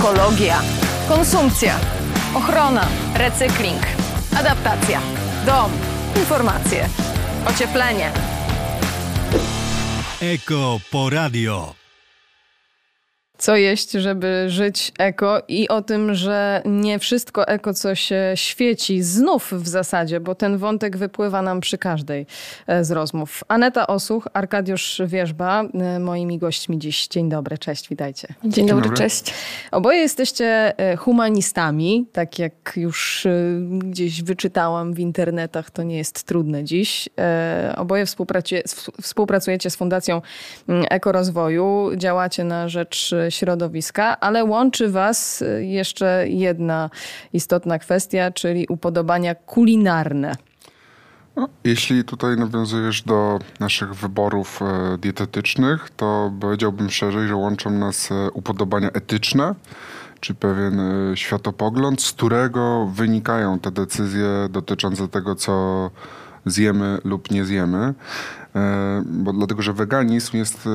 ekologia, konsumpcja, ochrona, recykling, adaptacja, dom, informacje, ocieplenie. Eko Poradio. Co jeść, żeby żyć eko i o tym, że nie wszystko eko, co się świeci, znów w zasadzie, bo ten wątek wypływa nam przy każdej e, z rozmów. Aneta Osuch, Arkadiusz Wierzba, e, moimi gośćmi dziś. Dzień dobry, cześć, witajcie. Dzień, Dzień dobry, dobry, cześć. Oboje jesteście e, humanistami, tak jak już gdzieś wyczytałam w internetach, to nie jest trudne dziś. Oboje współpracujecie z Fundacją mm, Ekorozwoju, działacie na rzecz środowiska, ale łączy Was y, jeszcze jedna istotna kwestia, czyli upodobania kulinarne. No, jeśli tutaj nawiązujesz do naszych wyborów e, dietetycznych, to powiedziałbym szerzej, że łączą nas e, upodobania etyczne, czy pewien e, światopogląd, z którego wynikają te decyzje dotyczące tego, co zjemy lub nie zjemy. E, bo dlatego, że weganizm jest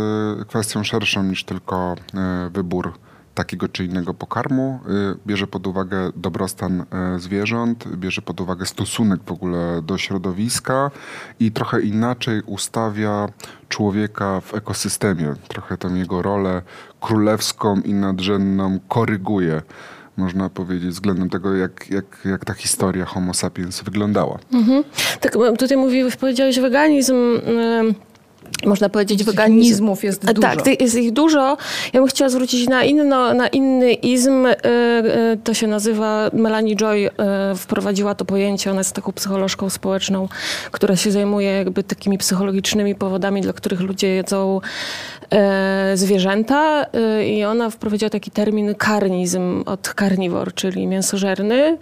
e, kwestią szerszą niż tylko e, wybór takiego czy innego pokarmu. Bierze pod uwagę dobrostan zwierząt, bierze pod uwagę stosunek w ogóle do środowiska i trochę inaczej ustawia człowieka w ekosystemie. Trochę tą jego rolę królewską i nadrzędną koryguje można powiedzieć, względem tego, jak, jak, jak ta historia Homo sapiens wyglądała. Mhm. Tak, tutaj mówiłeś, powiedziałeś weganizm. Yy można powiedzieć, weganizmów jest dużo. Tak, jest ich dużo. Ja bym chciała zwrócić na, inno, na inny izm. E, e, to się nazywa, Melanie Joy e, wprowadziła to pojęcie, ona jest taką psycholożką społeczną, która się zajmuje jakby takimi psychologicznymi powodami, dla których ludzie jedzą zwierzęta i ona wprowadziła taki termin karnizm od carnivore, czyli mięsożerny.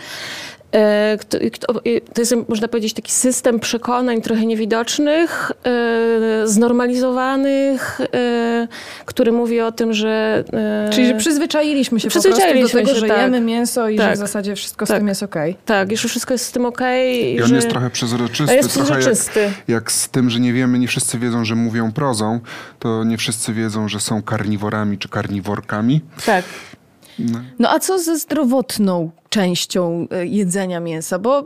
E, to jest, można powiedzieć, taki system przekonań trochę niewidocznych, e, znormalizowanych, e, który mówi o tym, że... Czyli, że przyzwyczailiśmy się przyzwyczailiśmy po prostu do tego, się, że tak. jemy mięso i tak, że w zasadzie wszystko tak, z tym jest okej. Okay. Tak, już wszystko jest z tym okej. Okay, I on że... jest trochę przezroczysty. Jest przezroczysty. Jak, jak, z tym, że nie wiemy, nie wszyscy wiedzą, że mówią prozą, to nie wszyscy wiedzą, że są karniworami czy karniworkami. Tak. No. no a co ze zdrowotną częścią e, jedzenia mięsa? Bo e,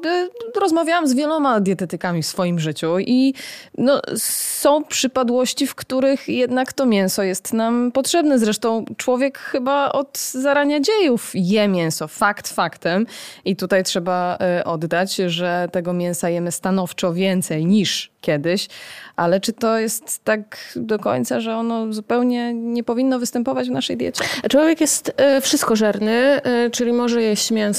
rozmawiałam z wieloma dietetykami w swoim życiu i no, są przypadłości, w których jednak to mięso jest nam potrzebne. Zresztą człowiek chyba od zarania dziejów je mięso. Fakt faktem. I tutaj trzeba e, oddać, że tego mięsa jemy stanowczo więcej niż kiedyś, ale czy to jest tak do końca, że ono zupełnie nie powinno występować w naszej diecie? Człowiek jest wszystkożerny, czyli może jeść mięso,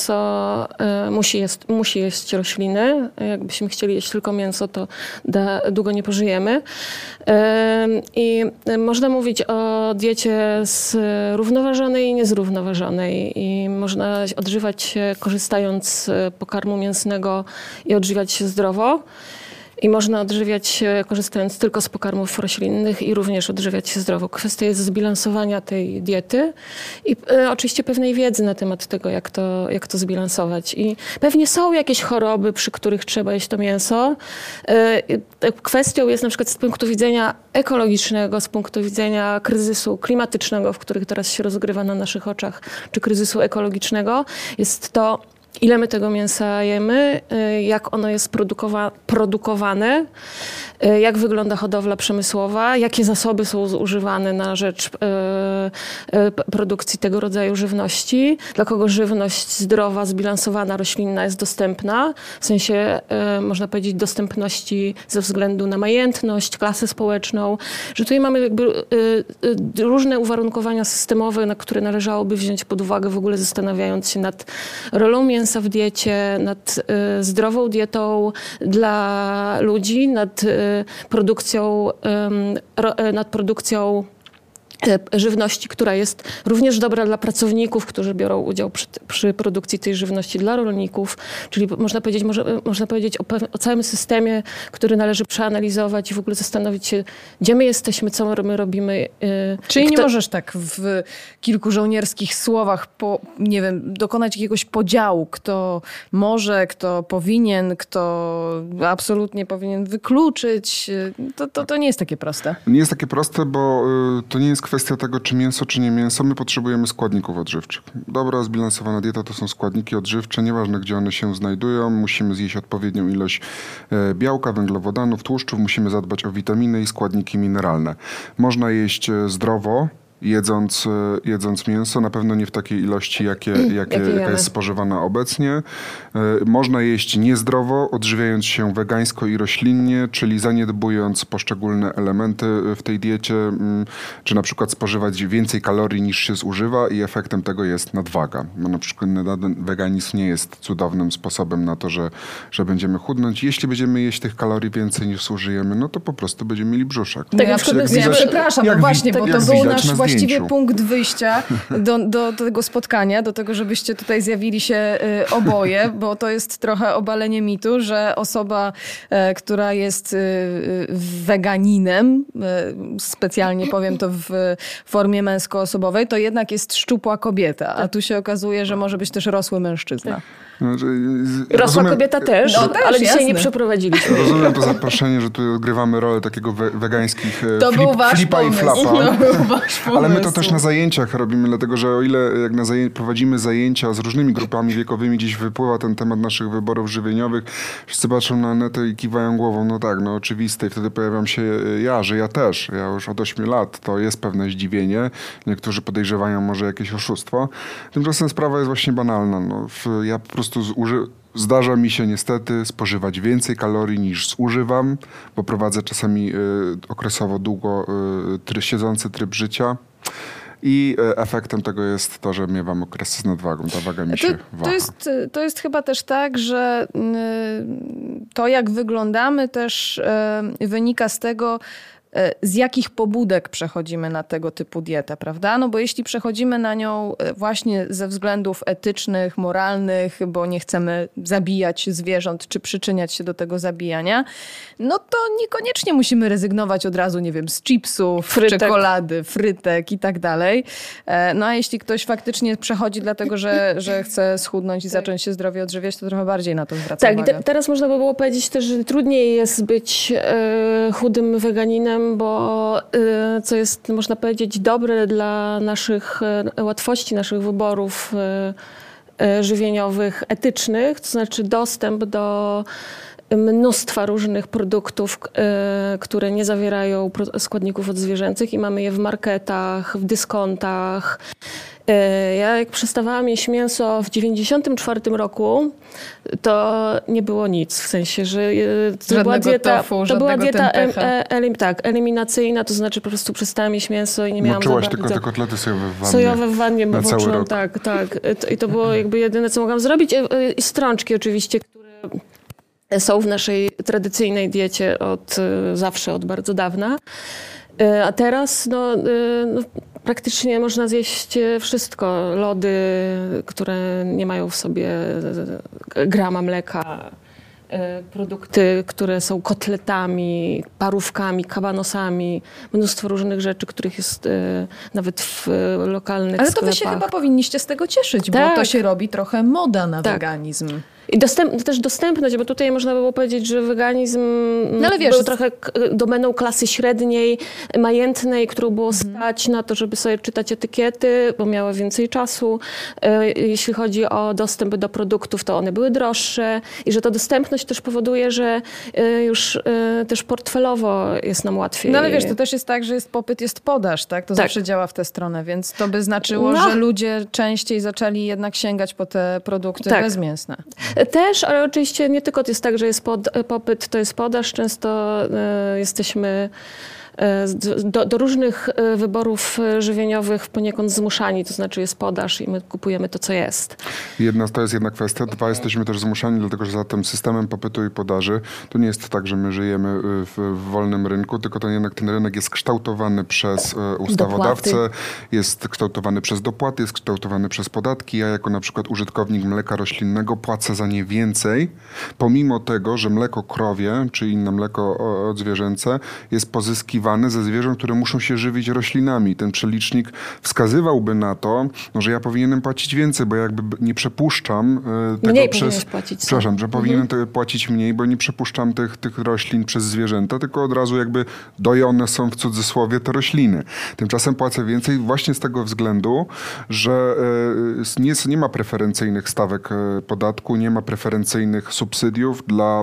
e, musi, jest, musi jeść rośliny. Jakbyśmy chcieli jeść tylko mięso, to da, długo nie pożyjemy. I można mówić o diecie zrównoważonej i niezrównoważonej. I można odżywać się korzystając z pokarmu mięsnego i odżywiać się zdrowo. I można odżywiać się korzystając tylko z pokarmów roślinnych i również odżywiać się zdrowo. Kwestia jest zbilansowania tej diety i e, oczywiście pewnej wiedzy na temat tego, jak to, jak to zbilansować. I pewnie są jakieś choroby, przy których trzeba jeść to mięso. E, e kwestią jest na przykład z punktu widzenia ekologicznego, z punktu widzenia kryzysu klimatycznego, w których teraz się rozgrywa na naszych oczach, czy kryzysu ekologicznego, jest to, ile my tego mięsa jemy, y, jak ono jest produkowa produkowane, y, jak wygląda hodowla przemysłowa, jakie zasoby są zużywane na rzecz y, produkcji tego rodzaju żywności, dla kogo żywność zdrowa, zbilansowana, roślinna jest dostępna, w sensie można powiedzieć dostępności ze względu na majętność, klasę społeczną, że tutaj mamy jakby różne uwarunkowania systemowe, na które należałoby wziąć pod uwagę w ogóle zastanawiając się nad rolą mięsa w diecie, nad zdrową dietą dla ludzi, nad produkcją, nad produkcją E, żywności, która jest również dobra dla pracowników, którzy biorą udział przy, przy produkcji tej żywności dla rolników, czyli można powiedzieć, może, można powiedzieć o, o, całym systemie, który należy przeanalizować i w ogóle zastanowić się, gdzie my jesteśmy, co my robimy. E, czyli kto... nie możesz tak w kilku żołnierskich słowach, po, nie wiem, dokonać jakiegoś podziału, kto może, kto powinien, kto absolutnie powinien wykluczyć. To, to, to nie jest takie proste. Nie jest takie proste, bo to nie jest kwestia tego, czy mięso, czy nie mięso. My potrzebujemy składników odżywczych. Dobra, zbilansowana dieta to są składniki odżywcze, nieważne gdzie one się znajdują. Musimy zjeść odpowiednią ilość e, białka, węglowodanów, tłuszczów, musimy zadbać o witaminy i składniki mineralne. Można jeść e, zdrowo, jedząc, e, jedząc mięso, na pewno nie w takiej ilości, jakie, jakie, Jakie jaka jest spożywana obecnie. E, Można jeść niezdrowo, odżywiając się wegańsko i roślinnie, czyli zaniedbując poszczególne elementy w tej diecie, mm, czy na przykład spożywać więcej kalorii niż się zużywa i efektem tego jest nadwaga. Bo na przykład weganizm nie jest cudownym sposobem na to, że, że będziemy chudnąć. Jeśli będziemy jeść tych kalorii więcej niż zużyjemy, no to po prostu będziemy mieli brzuszek. No Tak ja, na przykład przy, ja jak przepraszam, jak no właśnie, wi- bo jak to był nasz na właściwie punkt wyjścia do, do, do tego spotkania, do tego, żebyście tutaj zjawili się y, oboje, bo to jest trochę obalenie mitu, że osoba, e, która jest y, y, weganinem, y, specjalnie powiem to w formie męskoosobowej, to jednak jest szczupła kobieta, a tu się okazuje, że może być też rosły mężczyzna. Znaczy, Rosła rozumiem- kobieta też, No też, ale dzisiaj jasne. nie przeprowadziliśmy. Rozumiem to zaproszenie, że tu odgrywamy rolę takiego we, wegańskich e, To flip, był wasz flipa pomysł. i flapa. To był wasz Ale my to też na zajęciach robimy, dlatego że o ile jak na zaję- prowadzimy zajęcia z różnymi grupami wiekowymi, gdzieś wypływa ten temat naszych wyborów żywieniowych, wszyscy patrzą na netę i kiwają głową, no tak, no oczywiste. I wtedy pojawiam się e, ja, że ja też. Ja już od 8 lat to jest pewne zdziwienie. Niektórzy podejrzewają może jakieś oszustwo. Tymczasem sprawa jest właśnie banalna. No, w, ja po prostu zuży- Zdarza mi się niestety spożywać więcej kalorii niż zużywam, bo prowadzę czasami y, okresowo długo y, try, siedzący tryb życia. I y, efektem tego jest to, że miewam okresy z nadwagą. Ta waga mi To, się to, waha. jest, to jest chyba też tak, że y, to jak wyglądamy też wynika z tego, z jakich pobudek przechodzimy na tego typu dietę, prawda? No bo jeśli przechodzimy na nią y, właśnie ze względów etycznych, moralnych, bo nie chcemy zabijać zwierząt czy przyczyniać się do tego zabijania, no to niekoniecznie musimy rezygnować od razu, nie wiem, z chipsów, Frytek. czekolady, frytek i tak dalej. E, No a jeśli ktoś faktycznie przechodzi dlatego, że, że chce schudnąć i zacząć się zdrowie odżywiać, to trochę bardziej na to zwraca Tak, uwagę. te, teraz można by było powiedzieć też, że trudniej jest być e, chudym weganinem, bo e, co jest, można powiedzieć, dobre dla naszych e, łatwości, naszych wyborów e, e, żywieniowych, etycznych, to znaczy dostęp do mnóstwa różnych produktów, e, które nie zawierają składników odzwierzęcych i mamy je w marketach, w dyskontach. E, Ja jak przestawałam jeść mięso w 94 roku, to nie było nic. W sensie, że e, to Żadnego była dieta, tofu, to była dieta em, elim, tak, eliminacyjna, to znaczy po prostu przestałam jeść mięso i nie miałam Moczyłaś tylko te kotlety sojowe w wannie. Sojowe w wannie na cały moczyłam, rok. tak, tak. I to było jakby jedyne, co mogłam zrobić. I strączki oczywiście, które są w naszej tradycyjnej diecie od e, zawsze, od bardzo dawna. E, A teraz no, e, no, praktycznie można zjeść wszystko. Lody, które nie mają w sobie grama mleka. Produkty, które są kotletami, parówkami, kabanosami, mnóstwo różnych rzeczy, których jest nawet w lokalnych Ale to sklepach. wy się chyba powinniście z tego cieszyć, bo Tak. to się robi trochę moda na Tak. weganizm. I dostęp, też dostępność, bo tutaj można by było powiedzieć, że weganizm No wiesz, był trochę domeną klasy średniej, majętnej, którą było Mhm. stać na to, żeby sobie czytać etykiety, bo miała więcej czasu. E, Jeśli chodzi o dostęp do produktów, to one były droższe i że ta dostępność też powoduje, że e, już e, też portfelowo jest nam łatwiej. No ale wiesz, to też jest tak, że jest popyt, jest podaż, tak? To Tak. zawsze działa w tę stronę, więc to by znaczyło, No. że ludzie częściej zaczęli jednak sięgać po te produkty Tak. bezmięsne. Też, ale oczywiście nie tylko jest tak, że jest pod, popyt, to jest podaż. Często e, jesteśmy e, do, do różnych e, wyborów żywieniowych poniekąd zmuszani, to znaczy jest podaż i my kupujemy to, co jest. Jedna, to jest jedna kwestia. Dwa, jesteśmy też zmuszani, dlatego że za tym systemem popytu i podaży to nie jest tak, że my żyjemy y, w, wolnym rynku, tylko ten jednak ten rynek jest kształtowany przez e, ustawodawcę, Dopłaty. jest kształtowany przez dopłaty, jest kształtowany przez podatki. Ja jako na przykład użytkownik mleka roślinnego płacę za nie więcej, pomimo tego, że mleko krowie czy inne mleko odzwierzęce jest pozyskiwane ze zwierząt, które muszą się żywić roślinami. Ten przelicznik wskazywałby na to, no, że ja powinienem płacić więcej, bo jakby nie przepuszczam e, tego Mniej przez... płacić? Przepraszam, że powinienem te, płacić mniej, bo nie przepuszczam tych, tych roślin przez zwierzęta, tylko od razu jakby dojone są w cudzysłowie te rośliny. Tymczasem płacę więcej właśnie z tego względu, że e, nie, nie ma preferencyjnych stawek e, podatku, nie ma preferencyjnych subsydiów dla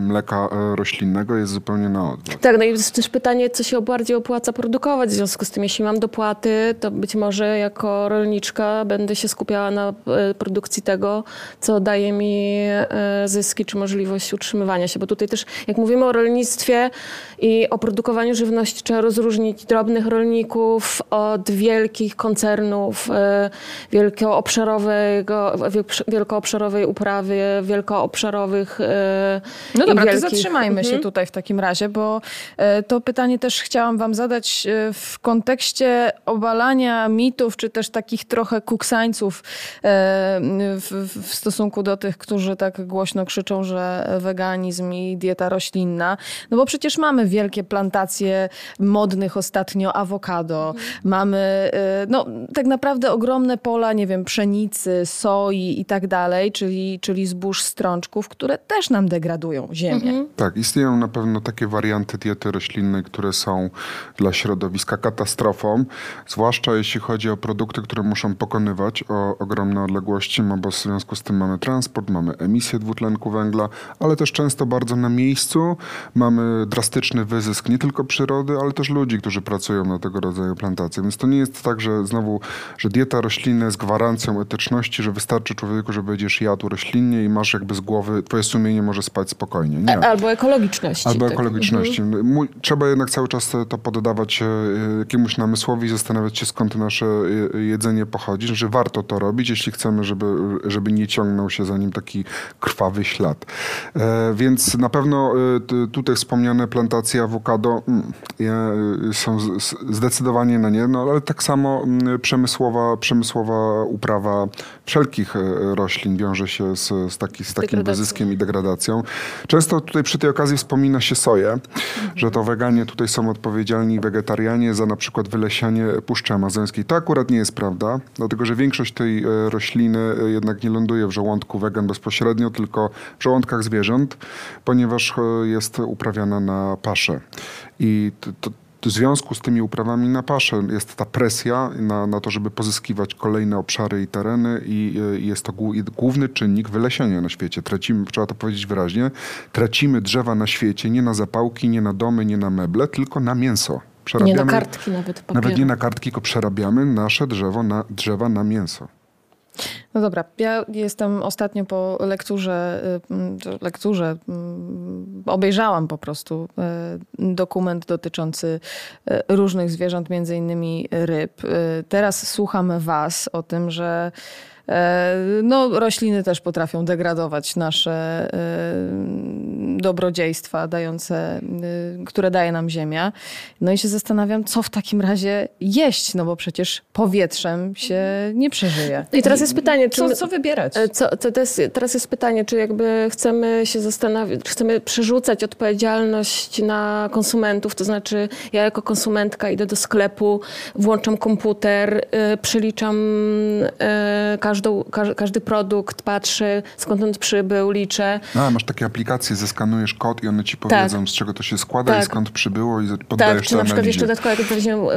mleka roślinnego, jest zupełnie na odwrót. Tak, no i jest też pytanie, co się bardziej opłaca produkować. W związku z tym, jeśli mam dopłaty, to być może jako rolniczka będę się skupiała na e, produkcji tego, co daje mi e, zyski czy możliwość utrzymywania się. Bo tutaj też, jak mówimy o rolnictwie i o produkowaniu żywności, trzeba rozróżnić drobnych rolników od wielkich koncernów, e, wielkoobszarowego, wielkoobszarowej uprawy, wielkoobszarowych e, No dobra, to wielkich- zatrzymajmy się Mhm. tutaj w takim razie, bo to pytanie też chciałam wam zadać w kontekście obalania mitów, czy też takich trochę kuksańców w, w stosunku do tych, którzy tak głośno krzyczą, że weganizm i dieta roślinna. No bo przecież mamy wielkie plantacje modnych ostatnio awokado, mamy e, no tak naprawdę ogromne pola, nie wiem, pszenicy, soi i tak dalej, czyli, czyli zbóż strączków, które też nam degradują ziemię. Tak, istnieją na pewno takie warianty diety roślinnej, które są dla środowiska katastrofą, zwłaszcza jeśli chodzi o produkty, które muszą pokonywać o ogromne odległości, no bo w związku z tym mamy transport, mamy emisję dwutlenku węgla, ale też często bardzo na miejscu mamy drastyczny wyzysk nie tylko przyrody, ale też ludzi, którzy pracują na tego rodzaju plantacje. Więc to nie jest tak, że znowu, że dieta roślinna jest gwarancją etyczności, że wystarczy człowieku, że będziesz jadł roślinnie i masz jakby z głowy, twoje sumienie może spać spokojnie. Nie. Albo ekologiczności. Albo tak. ekologiczności. Mój- Trzeba jednak cały czas to poddawać e, jakiemuś namysłowi i zastanawiać się, skąd nasze e, jedzenie pochodzi, że warto to robić, jeśli chcemy, żeby, żeby nie ciągnął się za nim taki krwawy ślad. E, Więc na pewno e, tutaj wspomniane plantacje awokado mm, e, są zdecydowanie na nie, no ale tak samo mm, przemysłowa, przemysłowa uprawa wszelkich e, roślin wiąże się z, z, taki, z takim wyzyskiem i degradacją. Często tutaj przy tej okazji wspomina się soję, że to weganie tutaj są odpowiedzialni wegetarianie za na przykład wylesianie Puszczy Amazońskiej. To akurat nie jest prawda, dlatego że większość tej e, rośliny e, jednak nie ląduje w żołądku wegan bezpośrednio, tylko w żołądkach zwierząt, ponieważ e, jest uprawiana na paszę. I to, w związku z tymi uprawami na paszę jest ta presja na, na to, żeby pozyskiwać kolejne obszary i tereny i y, jest to głó- główny czynnik wylesiania na świecie. Tracimy, trzeba to powiedzieć wyraźnie, tracimy drzewa na świecie nie na zapałki, nie na domy, nie na meble, tylko na mięso. Nie na kartki nawet papieru. Nawet nie na kartki, tylko przerabiamy nasze drzewo na, drzewa na mięso. No dobra, ja jestem ostatnio po lekturze, y, to lekturze mm, obejrzałam po prostu y, dokument dotyczący y, różnych zwierząt, między innymi ryb. Y, Teraz słucham was o tym, że no, rośliny też potrafią degradować nasze y, dobrodziejstwa dające, y, które daje nam ziemia. No i się zastanawiam, co w takim razie jeść, no bo przecież powietrzem się nie przeżyje. I teraz jest pytanie, czy Co, my- co wybierać? E, Co, to to jest, teraz jest pytanie, czy jakby chcemy się zastanawiać, czy chcemy przerzucać odpowiedzialność na konsumentów, to znaczy ja jako konsumentka idę do sklepu, włączam komputer, przeliczam y, każdą, każ, każdy produkt, patrzę skąd on przybył, liczę. A, masz takie aplikacje, zeskanujesz kod i one ci powiedzą, z czego to się składa Tak. i skąd przybyło i poddajesz Tak, czy to na przykład analizie. jeszcze dodatkowo, jak weźmiemy e,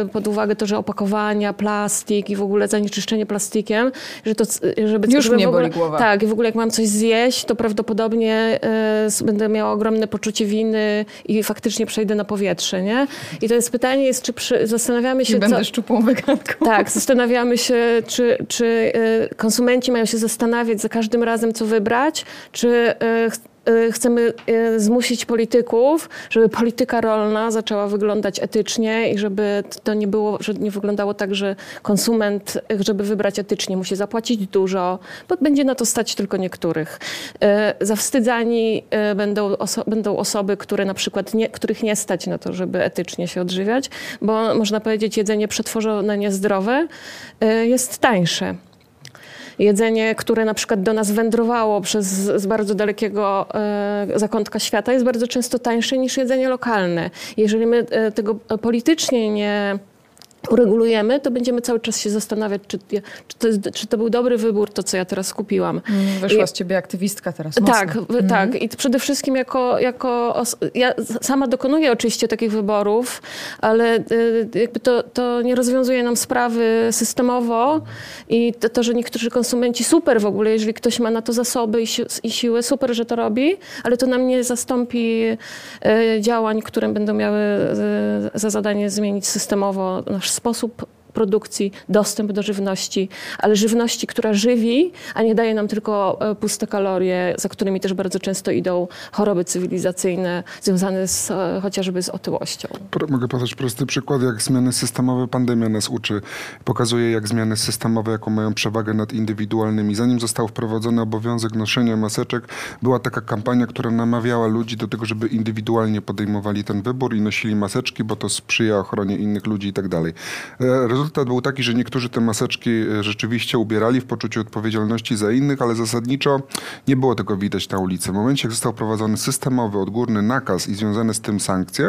e, pod uwagę to, że opakowania, plastik i w ogóle zanieczyszczenie plastikiem, że to, żeby... Już żeby mnie w ogóle, boli głowa. Tak, i w ogóle jak mam coś zjeść, to prawdopodobnie s- będę miała ogromne poczucie winy i faktycznie przejdę na powietrze, nie? I to jest pytanie jest, czy przy, zastanawiamy się, Nie co... będę szczupłą weganką. Tak, zastanawiamy się, czy, czy konsumenci mają się zastanawiać za każdym razem, co wybrać, czy ch- e, chcemy zmusić polityków, żeby polityka rolna zaczęła wyglądać etycznie i żeby to nie było, że nie wyglądało tak, że konsument, żeby wybrać etycznie, musi zapłacić dużo, bo będzie na to stać tylko niektórych. Zawstydzani będą, oso- będą osoby, które na przykład nie, których nie stać na to, żeby etycznie się odżywiać, bo można powiedzieć, jedzenie przetworzone niezdrowe jest tańsze. Jedzenie, które na przykład do nas wędrowało przez z bardzo dalekiego e, zakątka świata, jest bardzo często tańsze niż jedzenie lokalne. Jeżeli my e, tego politycznie nie uregulujemy, to będziemy cały czas się zastanawiać, czy, czy, to, jest, czy to był dobry wybór, to co ja teraz kupiłam. Mm, wyszła I, z ciebie aktywistka teraz mocno. Tak, tak. I przede wszystkim jako, jako ja sama dokonuję oczywiście takich wyborów, ale y, jakby to, to nie rozwiązuje nam sprawy systemowo i to, to, że niektórzy konsumenci super w ogóle, jeżeli ktoś ma na to zasoby i, si i siły, super, że to robi, ale to nam nie zastąpi y, działań, które będą miały y, za zadanie zmienić systemowo nasz sposób produkcji, dostęp do żywności, ale żywności, która żywi, a nie daje nam tylko e, puste kalorie, za którymi też bardzo często idą choroby cywilizacyjne związane z, e, chociażby z otyłością. Mogę podać prosty przykład, jak zmiany systemowe pandemia nas uczy. Pokazuje, jak zmiany systemowe, jaką mają przewagę nad indywidualnymi. Zanim został wprowadzony obowiązek noszenia maseczek, była taka kampania, która namawiała ludzi do tego, żeby indywidualnie podejmowali ten wybór i nosili maseczki, bo to sprzyja ochronie innych ludzi i tak dalej e, rezultat był taki, że niektórzy te maseczki e, rzeczywiście ubierali w poczuciu odpowiedzialności za innych, ale zasadniczo nie było tego widać na ulicy. W momencie, jak został wprowadzony systemowy, odgórny nakaz i związane z tym sankcje,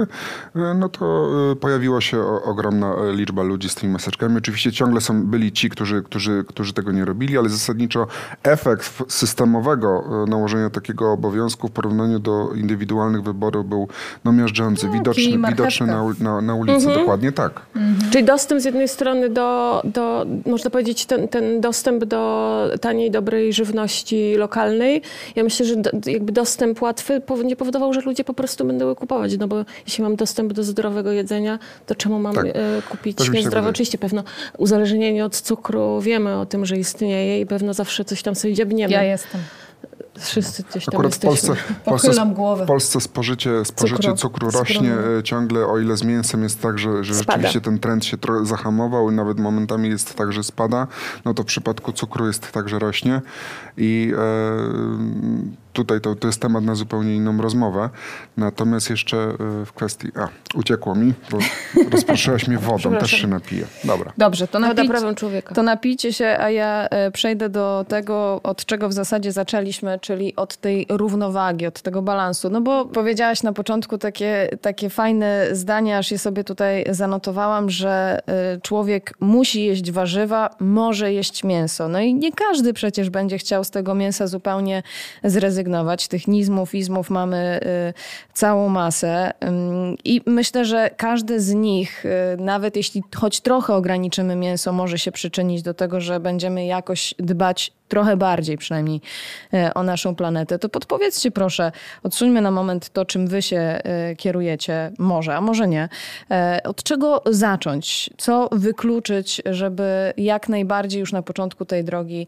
e, no to e, pojawiła się ogromna liczba ludzi z tymi maseczkami. Oczywiście ciągle są, byli ci, którzy, którzy, którzy tego nie robili, ale zasadniczo efekt systemowego nałożenia takiego obowiązku w porównaniu do indywidualnych wyborów był no, miażdżący, no, widoczny, widoczny na, na, na ulicy. Mhm. Dokładnie tak. Mhm. Czyli dostęp z jednej strony strony do, do można powiedzieć, ten, ten dostęp do taniej, dobrej żywności lokalnej, ja myślę, że do, jakby dostęp łatwy nie powodował, że ludzie po prostu będą kupować, no bo jeśli mam dostęp do zdrowego jedzenia, to czemu mam tak. E, kupić niezdrowe? Oczywiście pewno uzależnienie od cukru, wiemy o tym, że istnieje i pewno zawsze coś tam sobie dziabniemy. Ja jestem. Wszyscy gdzieś tam Akurat w Polsce, Polsce, w Polsce spożycie, spożycie cukru, cukru. rośnie e, ciągle, o ile z mięsem jest tak, że, że rzeczywiście ten trend się trochę zahamował i nawet momentami jest tak, że spada, no to w przypadku cukru jest tak, że rośnie i e, tutaj to, to jest temat na zupełnie inną rozmowę. Natomiast jeszcze e, w kwestii... A, uciekło mi, bo rozproszyłaś mnie wodą, też się napiję. Dobra. Dobrze, to, napić, człowieka. to napijcie się, a ja e, przejdę do tego, od czego w zasadzie zaczęliśmy, czyli od tej równowagi, od tego balansu. No bo powiedziałaś na początku takie, takie fajne zdania, aż je sobie tutaj zanotowałam, że e, człowiek musi jeść warzywa, może jeść mięso. No i nie każdy przecież będzie chciał z tego mięsa zupełnie zrezygnować zrezygnować. Tych nizmów, izmów mamy y, całą masę i myślę, że każdy z nich, y, nawet jeśli choć trochę ograniczymy mięso, może się przyczynić do tego, że będziemy jakoś dbać trochę bardziej przynajmniej y, o naszą planetę, to podpowiedzcie proszę, odsuńmy na moment to, czym wy się kierujecie, może, a może nie. Od czego zacząć? Co wykluczyć, żeby jak najbardziej już na początku tej drogi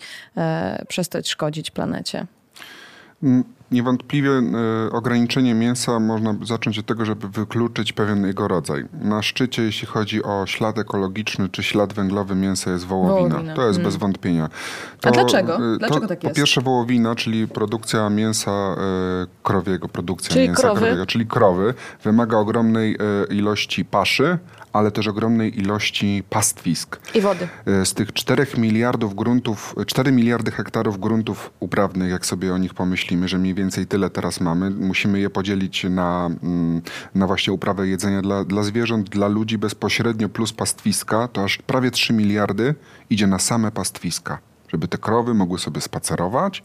przestać szkodzić planecie? Niewątpliwie e, ograniczenie mięsa można zacząć od tego, żeby wykluczyć pewien jego rodzaj. Na szczycie, jeśli chodzi o ślad ekologiczny czy ślad węglowy mięsa jest wołowina. wołowina. To jest hmm. bez wątpienia. To, A dlaczego? E, dlaczego tak jest? Po pierwsze wołowina, czyli produkcja mięsa e, krowiego, produkcja czyli mięsa krowy. krowiego, czyli krowy, wymaga ogromnej ilości paszy, ale też ogromnej ilości pastwisk. I wody. E, z tych 4 miliardów gruntów, 4 miliardy hektarów gruntów uprawnych, jak sobie o nich pomyślimy, że mniej więcej tyle teraz mamy, musimy je podzielić na, mm, na właśnie uprawę jedzenia dla, dla zwierząt, dla ludzi bezpośrednio plus pastwiska, to aż prawie 3 miliardy idzie na same pastwiska żeby te krowy mogły sobie spacerować,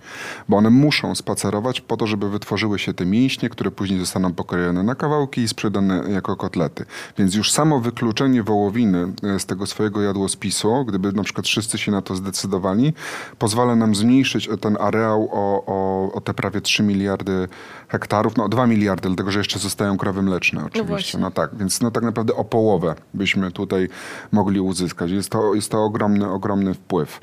bo one muszą spacerować po to, żeby wytworzyły się te mięśnie, które później zostaną pokrojone na kawałki i sprzedane jako kotlety. Więc już samo wykluczenie wołowiny e, z tego swojego jadłospisu, gdyby na przykład wszyscy się na to zdecydowali, pozwala nam zmniejszyć ten areał o, o, o te prawie 3 miliardy hektarów, no 2 miliardy, dlatego że jeszcze zostają krowy mleczne oczywiście. No, no tak, więc no tak naprawdę o połowę byśmy tutaj mogli uzyskać. Jest to, jest to ogromny, ogromny wpływ.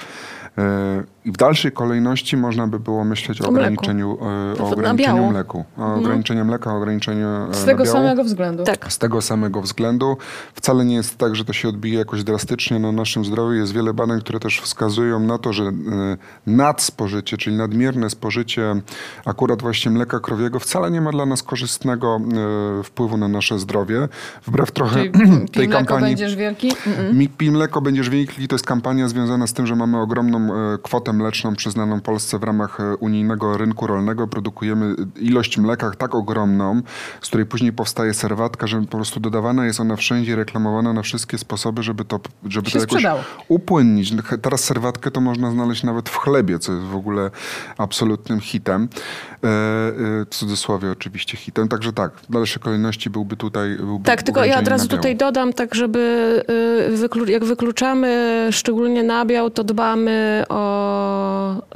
嗯、I w dalszej kolejności można by było myśleć o, o ograniczeniu, e, o ograniczeniu mleku. O mhm. ograniczeniu mleka, o ograniczeniu e, Z tego nabiału. samego względu. Tak. Z tego samego względu. Wcale nie jest tak, że to się odbije jakoś drastycznie na naszym zdrowiu. Jest wiele badań, które też wskazują na to, że e, nadspożycie, czyli nadmierne spożycie akurat właśnie mleka krowiego wcale nie ma dla nas korzystnego wpływu na nasze zdrowie. Wbrew trochę Czyli tej mleko kampanii. będziesz wielki? Mm -mm. Pij mleko będziesz wielki to jest kampania związana z tym, że mamy ogromną kwotę mleczną przyznaną Polsce w ramach e, unijnego rynku rolnego. Produkujemy ilość mleka tak ogromną, z której później powstaje serwatka, że po prostu dodawana jest ona wszędzie, reklamowana na wszystkie sposoby, żeby to, żeby to jakoś sprzedało. upłynnić. Teraz serwatkę to można znaleźć nawet w chlebie, co jest w ogóle absolutnym hitem. E, e, w cudzysłowie oczywiście hitem. Także tak, w dalszej kolejności byłby tutaj... Byłby tak, tylko ja od razu tutaj dodam, tak żeby jak wykluczamy szczególnie nabiał, to dbamy o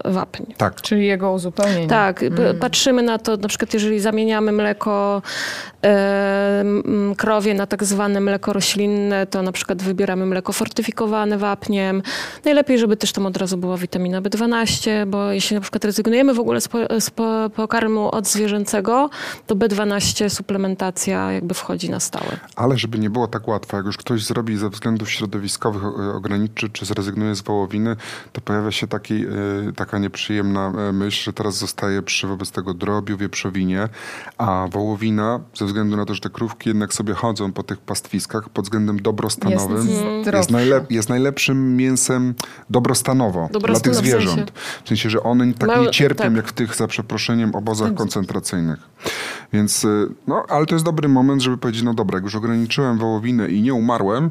wapń. Tak. Czyli jego uzupełnienie. Tak, p- patrzymy na to, na przykład jeżeli zamieniamy mleko e, m, krowie na tak zwane mleko roślinne, to na przykład wybieramy mleko fortyfikowane wapniem. Najlepiej, żeby też tam od razu była witamina B12, bo jeśli na przykład rezygnujemy w ogóle z, po, z po, pokarmu od zwierzęcego, to B12 suplementacja jakby wchodzi na stałe. Ale żeby nie było tak łatwo, jak już ktoś zrobi ze względów środowiskowych, ograniczy czy zrezygnuje z wołowiny, to pojawia się taki, e, taka nieprzyjemna e, myśl, że teraz zostaje przy wobec tego drobiu, wieprzowinie, a wołowina, ze względu na to, że te krówki jednak sobie chodzą po tych pastwiskach pod względem dobrostanowym, Jest jest, najlep- jest najlepszym mięsem dobrostanowo dla Dobrostan- tych w sensie- zwierząt. W sensie, że one tak Mały- nie cierpią tak. jak w tych, za przeproszeniem, obozach koncentracyjnych. Więc, y, no, ale to jest dobry moment, żeby powiedzieć, no dobra, jak już ograniczyłem wołowinę i nie umarłem,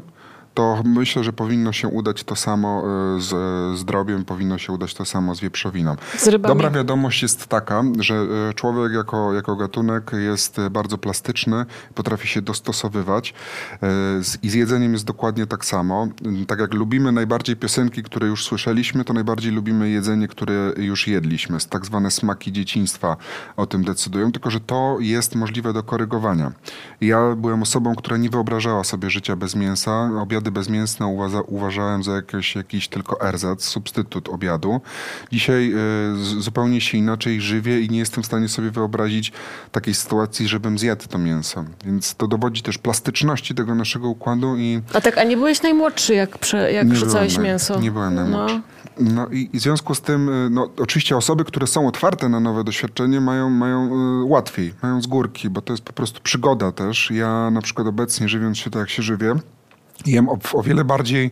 to myślę, że powinno się udać to samo y, z z drobiem, powinno się udać to samo z wieprzowiną. Z. Dobra wiadomość jest taka, że y, człowiek jako, jako gatunek jest bardzo plastyczny, potrafi się dostosowywać i z jedzeniem jest dokładnie tak samo. Tak jak lubimy najbardziej piosenki, które już słyszeliśmy, to najbardziej lubimy jedzenie, które już jedliśmy. Tak zwane smaki dzieciństwa o tym decydują, tylko że to jest możliwe do korygowania. Ja byłem osobą, która nie wyobrażała sobie życia bez mięsa. Obiady bezmięsne uważa, uważałem za jakiś, jakiś tylko ersatz, substytut obiadu. Dzisiaj y, zupełnie się inaczej żywię i nie jestem w stanie sobie wyobrazić takiej sytuacji, żebym zjadł to mięso. Więc to dowodzi też plastyczności tego naszego układu i A tak, a nie byłeś najmłodszy, jak, prze, jak nie rzucałeś byłem mięso? Nie byłem najmłodszy. No i, i w związku z tym, y, no oczywiście osoby, które są otwarte na nowe doświadczenie mają, mają y, łatwiej, mają z górki, bo to jest po prostu przygoda też. Ja na przykład obecnie żywiąc się tak jak się żywię, jem o, o wiele bardziej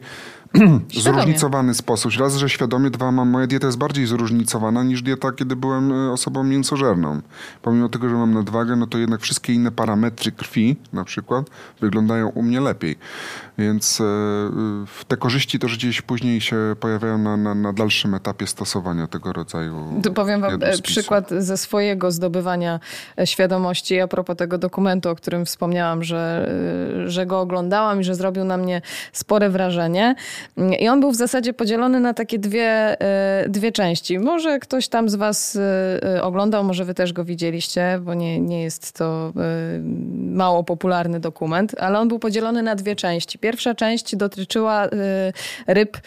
zróżnicowany sposób. Raz, że świadomie, dwa, mam, moja dieta jest bardziej zróżnicowana niż dieta, kiedy byłem y, osobą mięsożerną. Pomimo tego, że mam nadwagę, no to jednak wszystkie inne parametry krwi na przykład wyglądają u mnie lepiej. Więc e, te korzyści też gdzieś później się pojawiają na, na, na dalszym etapie stosowania tego rodzaju Tu powiem wam e, przykład ze swojego zdobywania e, świadomości a propos tego dokumentu, o którym wspomniałam, że, e, że go oglądałam i że zrobił na mnie spore wrażenie. Mm, I on był w zasadzie podzielony na takie dwie, e, dwie części. Może ktoś tam z was e, e, oglądał, może wy też go widzieliście, bo nie, nie jest to mało popularny dokument, ale on był podzielony na dwie części. Pierwsza część dotyczyła ryb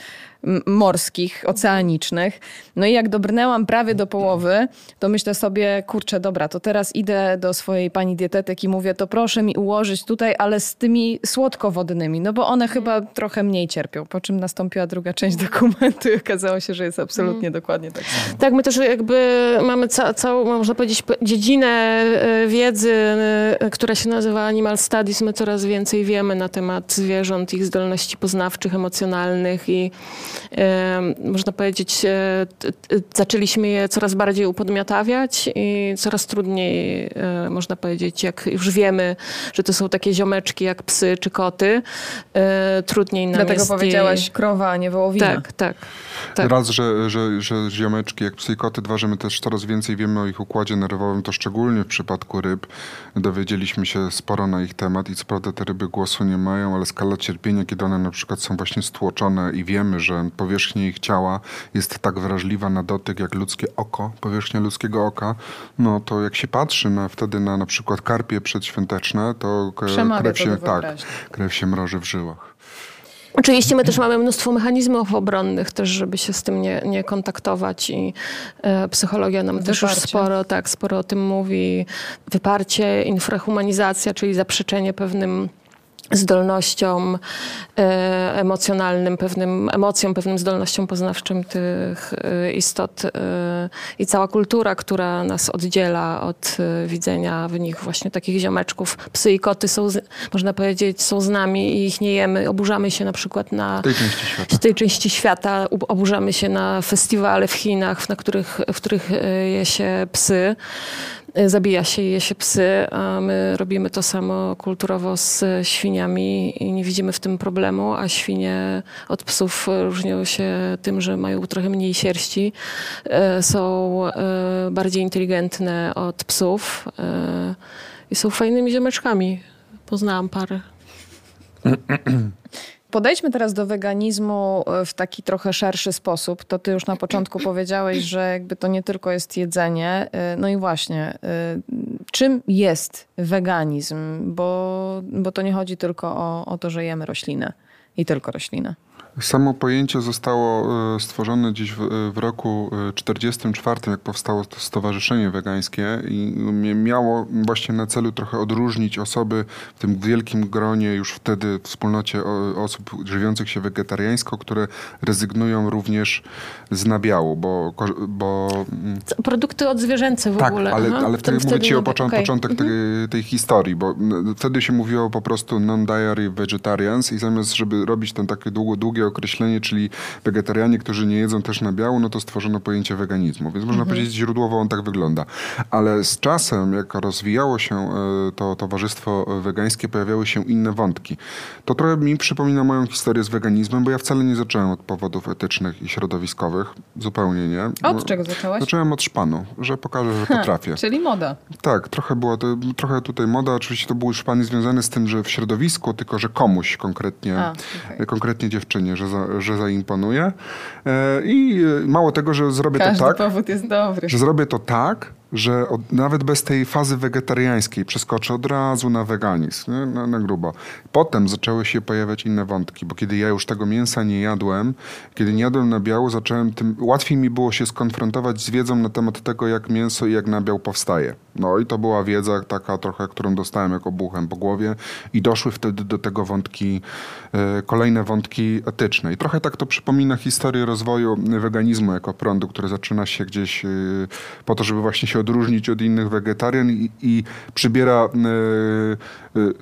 morskich, oceanicznych. No i jak dobrnęłam prawie do połowy, to myślę sobie, kurczę, dobra, to teraz idę do swojej pani dietetyk i mówię, to proszę mi ułożyć tutaj, ale z tymi słodkowodnymi, no bo one chyba trochę mniej cierpią. Po czym nastąpiła druga część dokumentu i okazało się, że jest absolutnie dokładnie tak samo. Tak, my też jakby mamy ca- całą, można powiedzieć, dziedzinę e, wiedzy, e, która się nazywa Animal Studies. My coraz więcej wiemy na temat zwierząt, ich zdolności poznawczych, emocjonalnych i można powiedzieć, e, zaczęliśmy je coraz bardziej upodmiotawiać i coraz trudniej, e, można powiedzieć, jak już wiemy, że to są takie ziomeczki jak psy czy koty, e, trudniej nam Dlatego jest powiedziałaś je... krowa, a nie wołowina. Tak, tak. tak. Raz, że, że, że ziomeczki jak psy i koty, dwa, że my też coraz więcej wiemy o ich układzie nerwowym, to szczególnie w przypadku ryb. Dowiedzieliśmy się sporo na ich temat i co prawda te ryby głosu nie mają, ale skala cierpienia, kiedy one na przykład są właśnie stłoczone i wiemy, że powierzchnia ich ciała jest tak wrażliwa na dotyk jak ludzkie oko, powierzchnia ludzkiego oka, no to jak się patrzy na, wtedy na na przykład karpie przedświąteczne, to Przemawia krew się, tak, krew się mroży w żyłach. Oczywiście my też mamy mnóstwo mechanizmów obronnych też, żeby się z tym nie, nie kontaktować i e, psychologia nam też już Wyparcie. sporo, tak, sporo o tym mówi. Wyparcie, infrahumanizacja, czyli zaprzeczenie pewnym zdolnościom e, emocjonalnym, pewnym emocjom, pewnym zdolnościom poznawczym tych e, istot e, i cała kultura, która nas oddziela od widzenia w nich właśnie takich ziomeczków. Psy i koty są, można powiedzieć, są z nami i ich nie jemy. Oburzamy się na przykład na tej części świata. tej części świata. Oburzamy się na festiwale w Chinach, na których, w których je się psy. Y, zabija się je się psy, a my robimy to samo kulturowo z świniami i nie widzimy w tym problemu, a świnie od psów różnią się tym, że mają trochę mniej sierści, y, są y, bardziej inteligentne od psów i są fajnymi ziomeczkami. Poznałam parę. Podejdźmy teraz do weganizmu e, w taki trochę szerszy sposób. To ty już na początku powiedziałeś, że jakby to nie tylko jest jedzenie. E, no i właśnie, e, czym jest weganizm? Bo, bo to nie chodzi tylko o, o to, że jemy roślinę i tylko roślinę. Samo pojęcie zostało e, stworzone gdzieś w, w roku 1944, jak powstało to Stowarzyszenie Wegańskie i miało właśnie na celu trochę odróżnić osoby w tym wielkim gronie, już wtedy wspólnocie osób żywiących się wegetariańsko, które rezygnują również z nabiału, bo... bo mm, Produkty odzwierzęce w tak, ogóle. ale, ale wtedy, wtedy mówię ci o począ okay. początek mhm. tej, tej, historii, bo wtedy się mówiło po prostu non-diary vegetarians i zamiast, żeby robić ten takie długo, długie określenie, czyli wegetarianie, którzy nie jedzą też nabiału, no to stworzono pojęcie weganizmu. Więc można mhm. powiedzieć, źródłowo on tak wygląda. Ale z czasem, jak rozwijało się e, to towarzystwo wegańskie, pojawiały się inne wątki. To trochę mi przypomina moją historię z weganizmem, bo ja wcale nie zacząłem od powodów etycznych i środowiskowych. Zupełnie nie. Od czego zacząłeś? Zacząłem od szpanu, że pokażę, że potrafię. Czyli moda. Tak, trochę była to, trochę tutaj moda. Oczywiście to były szpany związane z tym, że w środowisku, tylko że komuś konkretnie, A, okay. konkretnie dziewczynie, że, za, że zaimponuje. E, I mało tego, że zrobię Każdy to tak. powód jest dobry. Że zrobię to tak, że od, nawet bez tej fazy wegetariańskiej przeskoczę od razu na weganizm, nie? Na, na, grubo. Potem zaczęły się pojawiać inne wątki, bo kiedy ja już tego mięsa nie jadłem, kiedy nie jadłem nabiału, zacząłem tym, łatwiej mi było się skonfrontować z wiedzą na temat tego, jak mięso i jak nabiał powstaje. No i to była wiedza taka trochę, którą dostałem jako buchem po głowie i doszły wtedy do tego wątki, e, kolejne wątki etyczne. I trochę tak to przypomina historię rozwoju weganizmu jako prądu, który zaczyna się gdzieś e, po to, żeby właśnie się odróżnić od innych wegetarian i, i przybiera, y, y,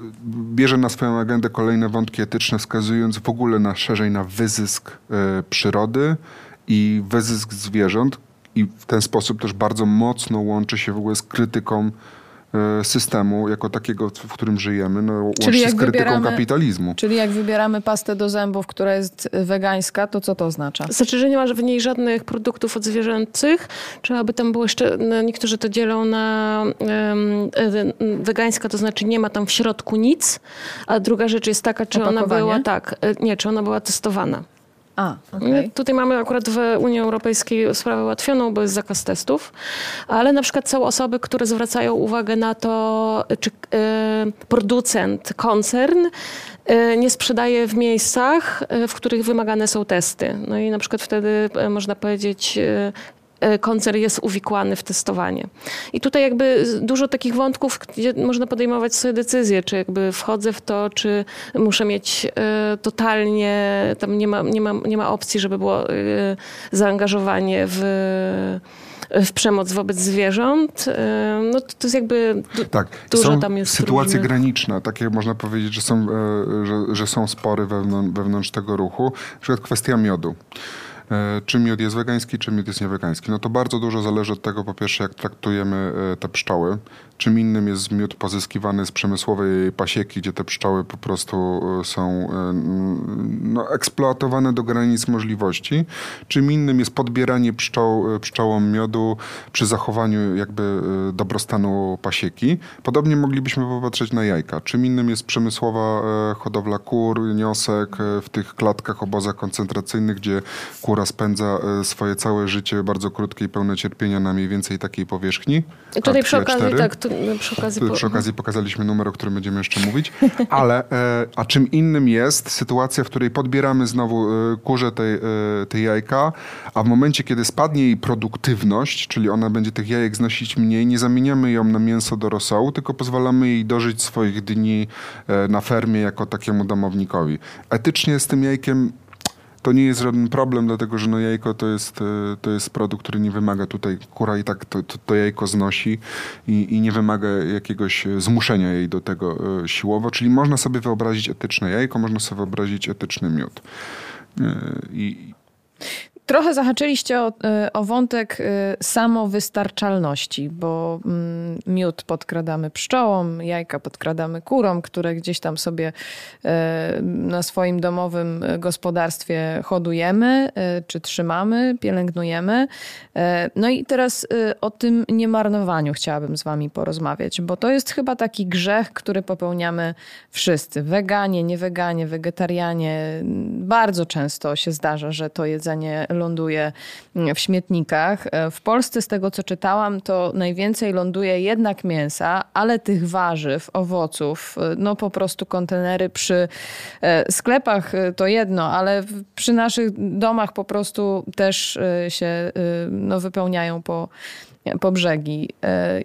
bierze na swoją agendę kolejne wątki etyczne, wskazując w ogóle na szerzej na wyzysk y, przyrody i wyzysk zwierząt. I w ten sposób też bardzo mocno łączy się w ogóle z krytyką E, systemu jako takiego, w którym żyjemy, no, czyli jak z krytyką kapitalizmu. Czyli jak wybieramy pastę do zębów, która jest wegańska, to co to oznacza? Znaczy, że nie ma w niej żadnych produktów odzwierzęcych. Trzeba by tam było jeszcze, no, niektórzy to dzielą na um, wegańska, to znaczy nie ma tam w środku nic, a druga rzecz jest taka, czy ona była, tak, e, nie, czy ona była testowana. A, okay. Tutaj mamy akurat w Unii Europejskiej sprawę ułatwioną, bo jest zakaz testów, ale na przykład są osoby, które zwracają uwagę na to, czy y, producent, koncern y, nie sprzedaje w miejscach, y, w których wymagane są testy. No i na przykład wtedy można powiedzieć, E, koncern jest uwikłany w testowanie. I tutaj jakby dużo takich wątków, gdzie można podejmować sobie decyzje, czy jakby wchodzę w to, czy muszę mieć e, totalnie, tam nie ma, nie ma, nie ma opcji, żeby było e, zaangażowanie w w przemoc wobec zwierząt, no to, to jest jakby du tak. dużo są tam jest sytuacje różnych. graniczne, takie można powiedzieć, że są, że, że są spory wewnątrz, wewnątrz tego ruchu. Na przykład kwestia miodu. E, czy miód jest wegański, czy miód jest niewegański. No to bardzo dużo zależy od tego, po pierwsze, jak traktujemy e, te pszczoły. Czym innym jest miód pozyskiwany z przemysłowej pasieki, gdzie te pszczoły po prostu e, są no, eksploatowane do granic możliwości. Czym innym jest podbieranie pszczoł, pszczołom miodu przy zachowaniu jakby dobrostanu pasieki. Podobnie moglibyśmy popatrzeć na jajka. Czym innym jest przemysłowa hodowla kur, niosek w tych klatkach, obozach koncentracyjnych, gdzie kura kura spędza e, swoje całe życie bardzo krótkie i pełne cierpienia na mniej więcej takiej powierzchni. Tutaj przy okazji, A4. tak, tu, przy okazji... Przy okazji pokazaliśmy numer, o którym będziemy jeszcze mówić. Ale, e, a czym innym jest sytuacja, w której podbieramy znowu e, kurze tej, tej jajka, a w momencie, kiedy spadnie jej produktywność, czyli ona będzie tych jajek znosić mniej, nie zamieniamy ją na mięso do rosołu, tylko pozwalamy jej dożyć swoich dni na fermie jako takiemu domownikowi. Etycznie z tym jajkiem to nie jest żaden problem, dlatego że no jajko to jest, e, to jest produkt, który nie wymaga tutaj, kura i tak to, to, to jajko znosi i, i nie wymaga jakiegoś e, zmuszenia jej do tego e, siłowo, czyli można sobie wyobrazić etyczne jajko, można sobie wyobrazić etyczny miód. I, Trochę zahaczyliście o, y, o wątek y, samowystarczalności, bo mm, miód podkradamy pszczołom, jajka podkradamy kurom, które gdzieś tam sobie y, na swoim domowym gospodarstwie hodujemy, czy trzymamy, pielęgnujemy. No i teraz o tym niemarnowaniu chciałabym z wami porozmawiać, bo to jest chyba taki grzech, który popełniamy wszyscy. Weganie, nieweganie, wegetarianie. Bardzo często się zdarza, że to jedzenie ląduje w śmietnikach. W Polsce, z tego co czytałam, to najwięcej ląduje jednak mięsa, ale tych warzyw, owoców, no po prostu kontenery przy e, sklepach e, to jedno, ale przy naszych domach po prostu też e, się no, wypełniają po po brzegi.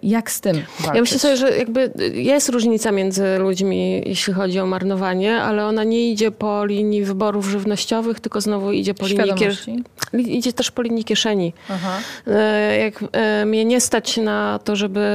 Jak z tym walczyć? Ja myślę sobie, że jakby jest różnica między ludźmi, jeśli chodzi o marnowanie, ale ona nie idzie po linii wyborów żywnościowych, tylko znowu idzie po linii, kieszeni. idzie też po linii kieszeni. Aha. Jak mnie nie stać na to, żeby...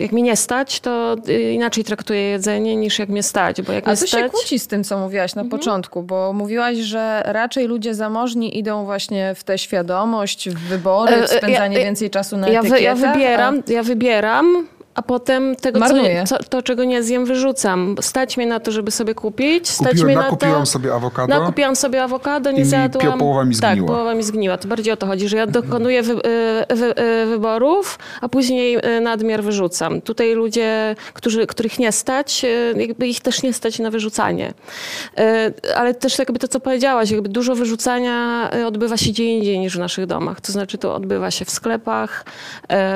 Jak mnie nie stać, to inaczej traktuję jedzenie niż jak mnie stać, bo jak A mnie to stać... się kłóci z tym, co mówiłaś na mhm. początku, bo mówiłaś, że raczej ludzie zamożni idą właśnie w tę świadomość, w wybory, w spędzanie ja, więcej czasu na ja, wy, ja wybieram, a... ja wybieram a potem tego, co, to, czego nie zjem, wyrzucam. Stać mnie na to, żeby sobie kupić. Stać Kupiłem, mnie na nakupiłam to, sobie awokado. Nakupiłam sobie awokado, nie zjadłam. połowa mi zgniła. Tak, połowa mi zgniła. To bardziej o to chodzi, że ja dokonuję wy, wy, wy, wyborów, a później nadmiar wyrzucam. Tutaj ludzie, którzy, których nie stać, jakby ich też nie stać na wyrzucanie. Ale też jakby to, co powiedziałaś, jakby dużo wyrzucania odbywa się gdzie indziej niż w naszych domach. To znaczy to odbywa się w sklepach,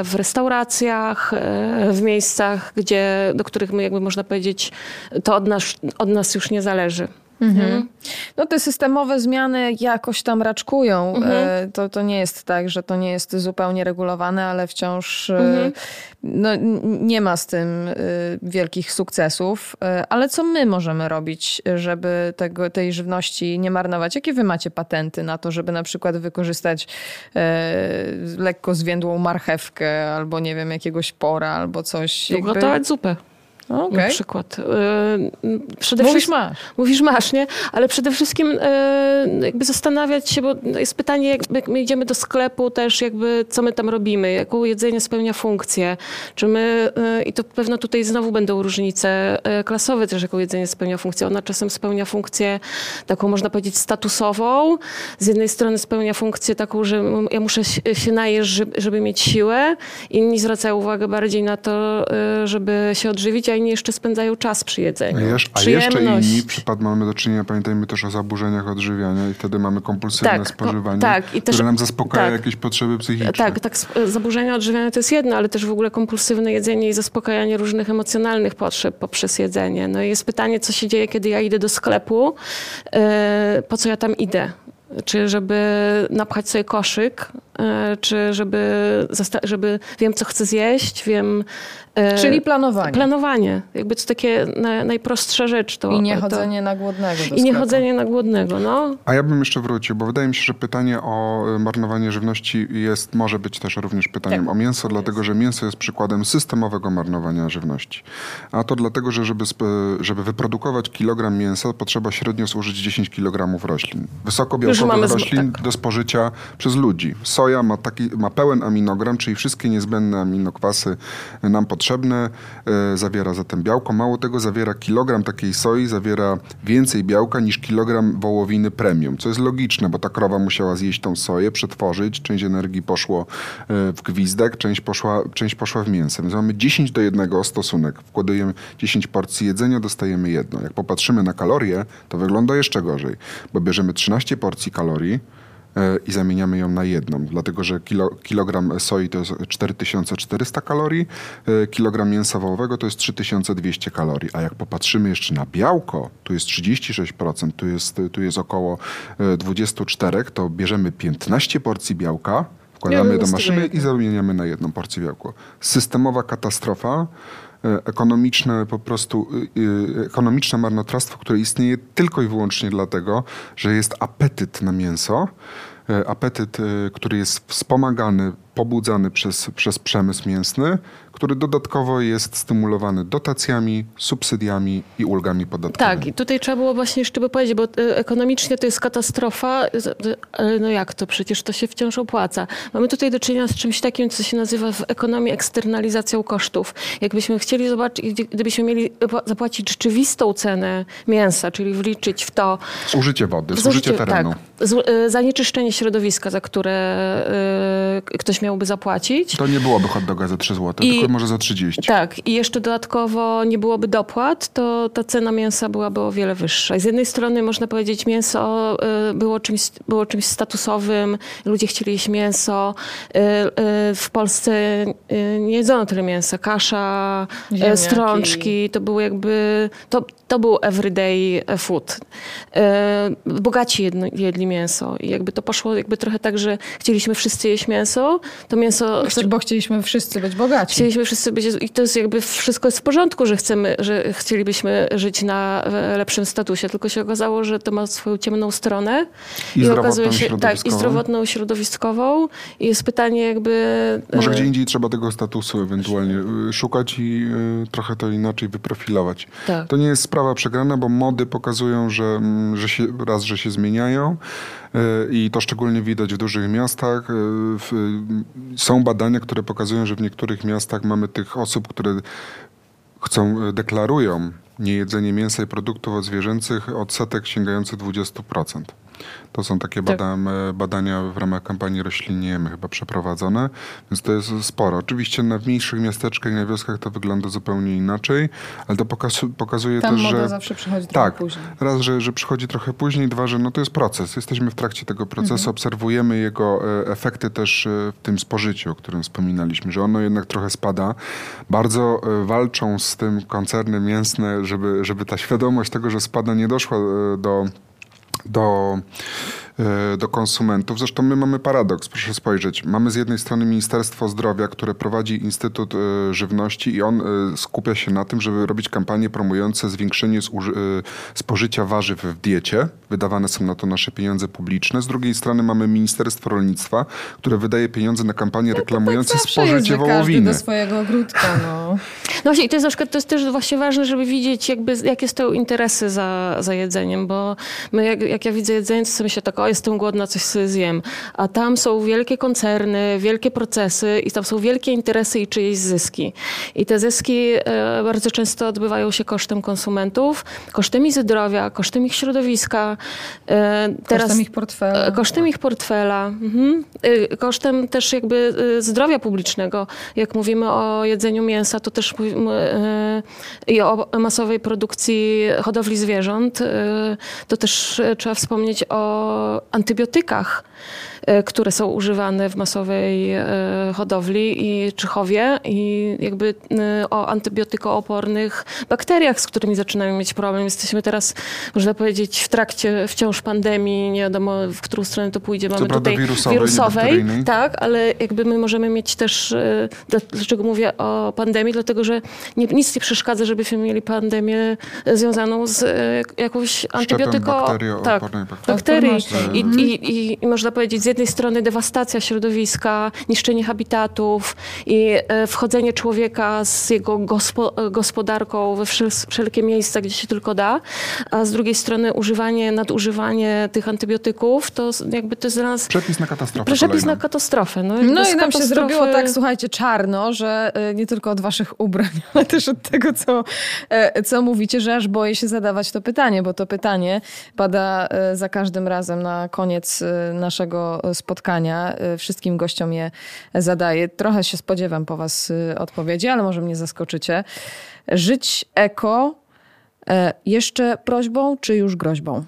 w restauracjach, w miejscach, gdzie, do których my jakby można powiedzieć, to od nas, od nas już nie zależy. Mhm. mhm. No te systemowe zmiany jakoś tam raczkują. Mhm. E, to, to nie jest tak, że to nie jest zupełnie regulowane, ale wciąż e, mhm. no, nie ma z tym e, wielkich sukcesów. Ale co my możemy robić, żeby tego, tej żywności nie marnować? Jakie wy macie patenty na to, żeby na przykład wykorzystać lekko zwiędłą marchewkę albo nie wiem, jakiegoś pora albo coś? Ugotować jakby... zupę. Okay. Na przykład. Y, przede mówisz masz. Mówisz masz, nie? Ale przede wszystkim y, jakby zastanawiać się, bo jest pytanie, jak my idziemy do sklepu też, jakby co my tam robimy, jaką jedzenie spełnia funkcję. Czy my, y, i to pewno tutaj znowu będą różnice klasowe też, jaką jedzenie spełnia funkcję. Ona czasem spełnia funkcję taką, można powiedzieć, statusową. Z jednej strony spełnia funkcję taką, że ja muszę się najeść, żeby mieć siłę. Inni zwracają uwagę bardziej na to, żeby się odżywić, a inni jeszcze spędzają czas przy jedzeniu. A, jesz, a jeszcze inni przypad mamy do czynienia, pamiętajmy też o zaburzeniach odżywiania i wtedy mamy kompulsywne tak, spożywanie, tak, i też, które nam zaspokaja tak, jakieś potrzeby psychiczne. Tak, tak, zaburzenia odżywiania to jest jedno, ale też w ogóle kompulsywne jedzenie i zaspokajanie różnych emocjonalnych potrzeb poprzez jedzenie. No i jest pytanie, co się dzieje, kiedy ja idę do sklepu, yy, po co ja tam idę? Czy żeby napchać sobie koszyk, e, czy żeby, żeby wiem, co chcę zjeść, wiem, Czyli planowanie. Planowanie. Jakby to takie na, najprostsza rzecz. To, I nie chodzenie to, na głodnego. I nie chodzenie na głodnego, no. A ja bym jeszcze wrócił, bo wydaje mi się, że pytanie o e, marnowanie żywności jest, może być też również pytaniem tak. o mięso, dlatego że mięso jest przykładem systemowego marnowania żywności. A to dlatego, że żeby, żeby wyprodukować kilogram mięsa, potrzeba średnio zużyć 10 kg roślin. Wysokobiałkowych roślin tak. do spożycia przez ludzi. Soja ma, taki, ma pełen aminogram, czyli wszystkie niezbędne aminokwasy nam potrzebne potrzebne, e, zawiera zatem białko. Mało tego, zawiera kilogram takiej soi, zawiera więcej białka niż kilogram wołowiny premium, co jest logiczne, bo ta krowa musiała zjeść tą soję, przetworzyć, część energii poszło e, w gwizdek, część poszła, część poszła w mięso. Więc mamy 10 do 1 stosunek. Wkładujemy 10 porcji jedzenia, dostajemy jedno. Jak popatrzymy na kalorie, to wygląda jeszcze gorzej, bo bierzemy 13 porcji kalorii, i zamieniamy ją na jedną, dlatego że kilo, kilogram soi to jest 4400 kalorii, e, kilogram mięsa wołowego to jest 3200 kalorii, a jak popatrzymy jeszcze na białko, tu jest 36%, tu jest, tu jest około e, 24, to bierzemy 15 porcji białka, wkładamy do maszyny i zamieniamy na jedną porcję białko. Systemowa katastrofa, e, ekonomiczne po prostu, e, e, ekonomiczne marnotrawstwo, które istnieje tylko i wyłącznie dlatego, że jest apetyt na mięso, e, apetyt, e, który jest wspomagany, pobudzany przez, przez przemysł mięsny, który dodatkowo jest stymulowany dotacjami, subsydiami i ulgami podatkowymi. Tak, i tutaj trzeba było właśnie jeszcze by powiedzieć, bo e, ekonomicznie to jest katastrofa, no jak to? Przecież to się wciąż opłaca. Mamy tutaj do czynienia z czymś takim, co się nazywa w ekonomii eksternalizacją kosztów. Jakbyśmy chcieli zobaczyć, gdy- gdybyśmy mieli pła- zapłacić rzeczywistą cenę mięsa, czyli wliczyć w to Zużycie wody, zużycie terenu. Tak, z, e, zanieczyszczenie środowiska, za które e, ktoś miałby zapłacić. To nie byłoby hot doga za 3 zł, I- tylko może za 30. Tak, i jeszcze dodatkowo nie byłoby dopłat, to ta cena mięsa byłaby o wiele wyższa. I z jednej strony można powiedzieć, mięso y, było czymś, było czymś statusowym, ludzie chcieli jeść mięso. Y, y, W Polsce y, nie jedzono tyle mięsa. Kasza, y, Ziemniaki. strączki, to było jakby, to, to był everyday food. Y, Bogaci jedli mięso i jakby to poszło jakby trochę tak, że chcieliśmy wszyscy jeść mięso, to mięso... Bo chcieliśmy wszyscy być bogaci. Chcieliśmy wszyscy być, i to jest jakby wszystko jest w porządku, że chcemy, że chcielibyśmy żyć na e, lepszym statusie, tylko się okazało, że to ma swoją ciemną stronę I zdrowotną, okazuje się, tak, i środowiskową. zdrowotną, środowiskową i jest pytanie jakby... Może e, gdzie indziej trzeba tego statusu ewentualnie y, szukać i trochę to inaczej wyprofilować. Tak. To nie jest sprawa przegrana, bo mody pokazują, że, mm, że się, raz, że się zmieniają i to szczególnie widać w dużych miastach. Y, Są badania, które pokazują, że w niektórych miastach mamy tych osób, które chcą, y, deklarują niejedzenie mięsa i produktów odzwierzęcych odsetek sięgający 20%. To są takie Tak. bada, badania w ramach kampanii Roślinniejemy chyba przeprowadzone, więc to jest sporo. Oczywiście na mniejszych miasteczkach i na wioskach to wygląda zupełnie inaczej, ale to pokazu, pokazuje Tam też, moda że... zawsze przychodzi trochę Tak, później. raz, że, że przychodzi trochę później, dwa, że no to jest proces. Jesteśmy w trakcie tego procesu, Mhm. obserwujemy jego e, efekty też e, w tym spożyciu, o którym wspominaliśmy, że ono jednak trochę spada. Bardzo e, walczą z tym koncerny mięsne, żeby, żeby ta świadomość tego, że spada nie doszła do do, e, do konsumentów. Zresztą my mamy paradoks, proszę spojrzeć. Mamy z jednej strony Ministerstwo Zdrowia, które prowadzi Instytut e, Żywności i on e, skupia się na tym, żeby robić kampanie promujące zwiększenie e, spożycia warzyw w diecie. Wydawane są na to nasze pieniądze publiczne. Z drugiej strony mamy Ministerstwo Rolnictwa, które wydaje pieniądze na kampanie reklamujące tak zawsze jest, spożycie wołowiny. do swojego ogródka, no. No właśnie, i to jest, na przykład, to jest też właśnie ważne, żeby widzieć, jakby, jakie stoją interesy za, za jedzeniem, bo my, jak, jak ja widzę jedzenie, to sobie myślę tak, o jestem głodna, coś sobie zjem. A tam są wielkie koncerny, wielkie procesy i tam są wielkie interesy i czyjeś zyski. I te zyski e, bardzo często odbywają się kosztem konsumentów, kosztem ich zdrowia, kosztem ich środowiska. E, Kosztem ich portfela. E, Kosztem ich portfela, mhm. Kosztem też jakby zdrowia publicznego. Jak mówimy o jedzeniu mięsa, to też i o masowej produkcji hodowli zwierząt, to też trzeba wspomnieć o antybiotykach, które są używane w masowej y, hodowli i czy chowie i jakby y, o antybiotykoopornych bakteriach, z którymi zaczynamy mieć problem. Jesteśmy teraz, można powiedzieć, w trakcie wciąż pandemii, nie wiadomo w którą stronę to pójdzie. Mamy tutaj wirusowej, wirusowej, tak, ale jakby my możemy mieć też, e, dla- dlaczego mówię o pandemii, dlatego że nie, nic nie przeszkadza, żebyśmy mieli pandemię e, związaną z e, jakąś antybiotyko... tak, bakterii. I, i, i, I można powiedzieć, z jednej strony dewastacja środowiska, niszczenie habitatów i e, wchodzenie człowieka z jego gospo, e, gospodarką we wszel, wszelkie miejsca, gdzie się tylko da, a z drugiej strony używanie, nadużywanie tych antybiotyków, to jakby to jest dla nas Przepis na katastrofę Przepis na katastrofę. No, No i nam się katastrofy- zrobiło tak, słuchajcie, czarno, że y, nie tylko od waszych ubrań, ale też od tego, co, e, co mówicie, że aż boję się zadawać to pytanie, bo to pytanie pada e, za każdym razem na koniec e, naszego spotkania. E, Wszystkim gościom je zadaję. Trochę się spodziewam po was e, odpowiedzi, ale może mnie zaskoczycie. Żyć eko e, jeszcze prośbą, czy już groźbą?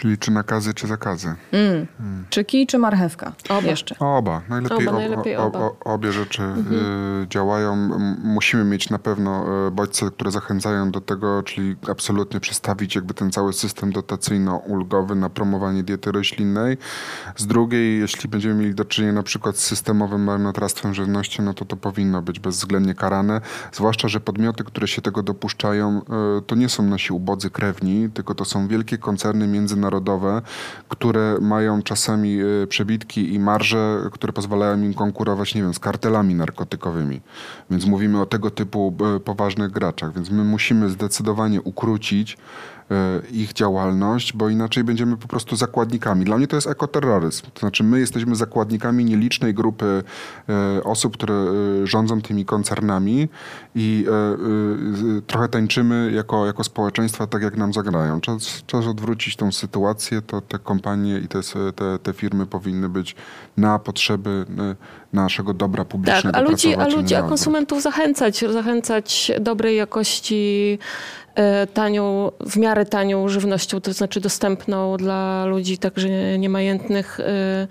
Czyli czy nakazy, czy zakazy. Mm. Czy kij, czy marchewka? Oba. Jeszcze. Oba. Najlepiej, Oba, najlepiej o, o, oba. o, obie rzeczy y, działają. M- Musimy mieć na pewno y, bodźce, które zachęcają do tego, czyli absolutnie przestawić jakby ten cały system dotacyjno-ulgowy na promowanie diety roślinnej. Z drugiej, jeśli będziemy mieli do czynienia na przykład z systemowym marnotrawstwem żywności, no to to powinno być bezwzględnie karane. Zwłaszcza, że podmioty, które się tego dopuszczają, y, to nie są nasi ubodzy krewni, tylko to są wielkie koncerny międzynarodowe, które mają czasami y, przebitki i marże, które pozwalają im konkurować, nie wiem, z kartelami narkotykowymi. Więc mówimy o tego typu y, poważnych graczach, więc my musimy zdecydowanie ukrócić ich działalność, bo inaczej będziemy po prostu zakładnikami. Dla mnie to jest ekoterroryzm. To znaczy my jesteśmy zakładnikami nielicznej grupy y, osób, które y, rządzą tymi koncernami i trochę tańczymy jako, jako społeczeństwa tak, jak nam zagrają. Czas, czas odwrócić tą sytuację, to te kompanie i te, te, te firmy powinny być na potrzeby naszego dobra Tak, publicznego a ludzi, a ludzi, a konsumentów zachęcać, zachęcać dobrej jakości, e, tanią, w miarę tanią żywnością, to znaczy dostępną dla ludzi także niemajętnych e,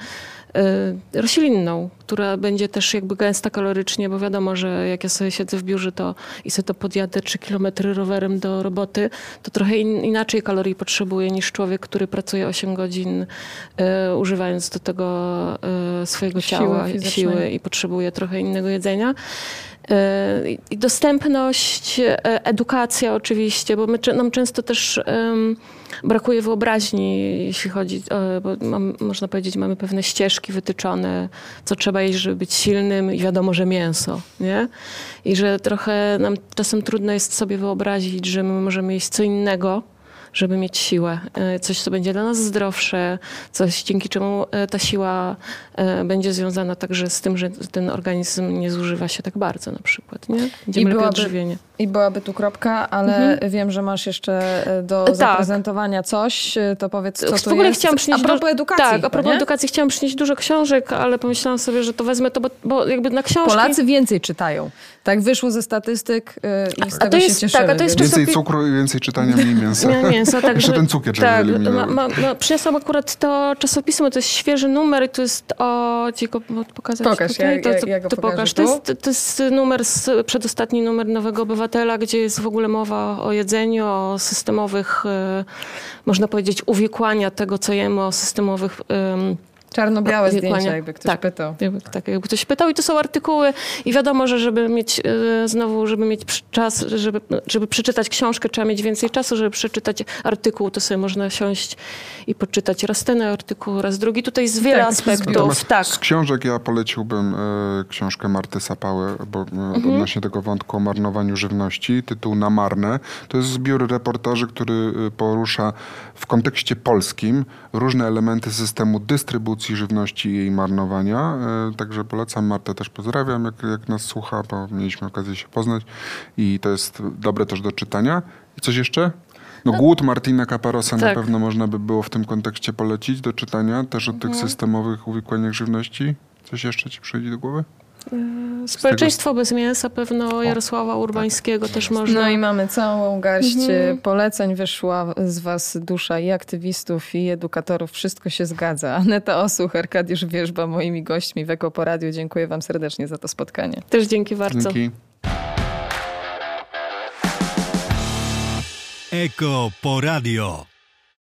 e, roślinną, która będzie też jakby gęsta kalorycznie, bo wiadomo, że jak ja sobie siedzę w biurze to i sobie to podjadę 3 kilometry rowerem do roboty, to trochę in, inaczej kalorii potrzebuję niż człowiek, który pracuje 8 godzin używając do tego swojego ciała, siły i potrzebuje trochę innego jedzenia. E, I dostępność, e, edukacja oczywiście, bo my, nam często też brakuje wyobraźni, jeśli chodzi, bo mam, można powiedzieć, mamy pewne ścieżki wytyczone, co trzeba jeść, żeby być silnym i wiadomo, że mięso, nie? I że trochę nam czasem trudno jest sobie wyobrazić, że my możemy jeść co innego, żeby mieć siłę. E, Coś, co będzie dla nas zdrowsze, coś, dzięki czemu e, ta siła e, będzie związana także z tym, że ten organizm nie zużywa się tak bardzo na przykład, nie? Będziemy lepiej byłaby- odżywienie. I byłaby tu kropka, ale wiem, że masz jeszcze e, do Tak. zaprezentowania coś, e, to powiedz, co w tu ogóle jest. chciałam przynieść... A propos du- edukacji Tak, chyba, a propos nie? edukacji chciałam przynieść dużo książek, ale pomyślałam sobie, że to wezmę to, bo, bo jakby na książki... Polacy więcej czytają. Tak wyszło ze statystyk e, i z A tego to się jest- cieszymy. tak, a to jest więc- Więcej Czasopi- cukru i więcej czytania, mniej mięsa. Miał mięso, tak, Jeszcze ten cukier Tak, ma, ma, ma, przyniosłam akurat to czasopismo, to jest świeży numer i to jest o... Ci go pokazać Pokaż, tutaj? ja- to, ja- to, ja go to pokażę pokaż. tu. To jest, to jest numer, z, przedostatni numer Nowego Obywatela, gdzie jest w ogóle mowa o jedzeniu, o systemowych, e, można powiedzieć, uwikłania tego, co jemy, o systemowych... Czarno-białe zdjęcia, jakby ktoś Tak. pytał. jakby, tak, jakby ktoś pytał i to są artykuły i wiadomo, że żeby mieć e, znowu, żeby mieć czas, żeby, żeby przeczytać książkę, trzeba mieć więcej czasu, żeby przeczytać artykuł, to sobie można siąść i poczytać raz ten artykuł, raz drugi. Tutaj jest wiele Tak, aspektów. Natomiast Tak. z książek ja poleciłbym e, książkę Marty Sapały, bo e, Mhm. odnośnie tego wątku o marnowaniu żywności, tytuł Na marne. To jest zbiór reportaży, który e, porusza w kontekście polskim różne elementy systemu dystrybucji żywności i jej marnowania. E, także polecam Martę też pozdrawiam, jak, jak nas słucha, bo mieliśmy okazję się poznać i to jest dobre też do czytania. I coś jeszcze? No, Głód Martina Caparosa na tak. pewno można by było w tym kontekście polecić do czytania, też o tych Mhm. systemowych uwikłaniach żywności. Coś jeszcze ci przyjdzie do głowy? Społeczeństwo bez mięsa pewno Jarosława Urbańskiego też można. No i mamy całą garść Mhm. e, poleceń. Wyszła z was dusza i aktywistów, i edukatorów. Wszystko się zgadza. Aneta Osuch, Arkadiusz Wierzba, moimi gośćmi w Eko Poradiu. Dziękuję wam serdecznie za to spotkanie. Też dzięki bardzo. Dzięki. Eko Poradio.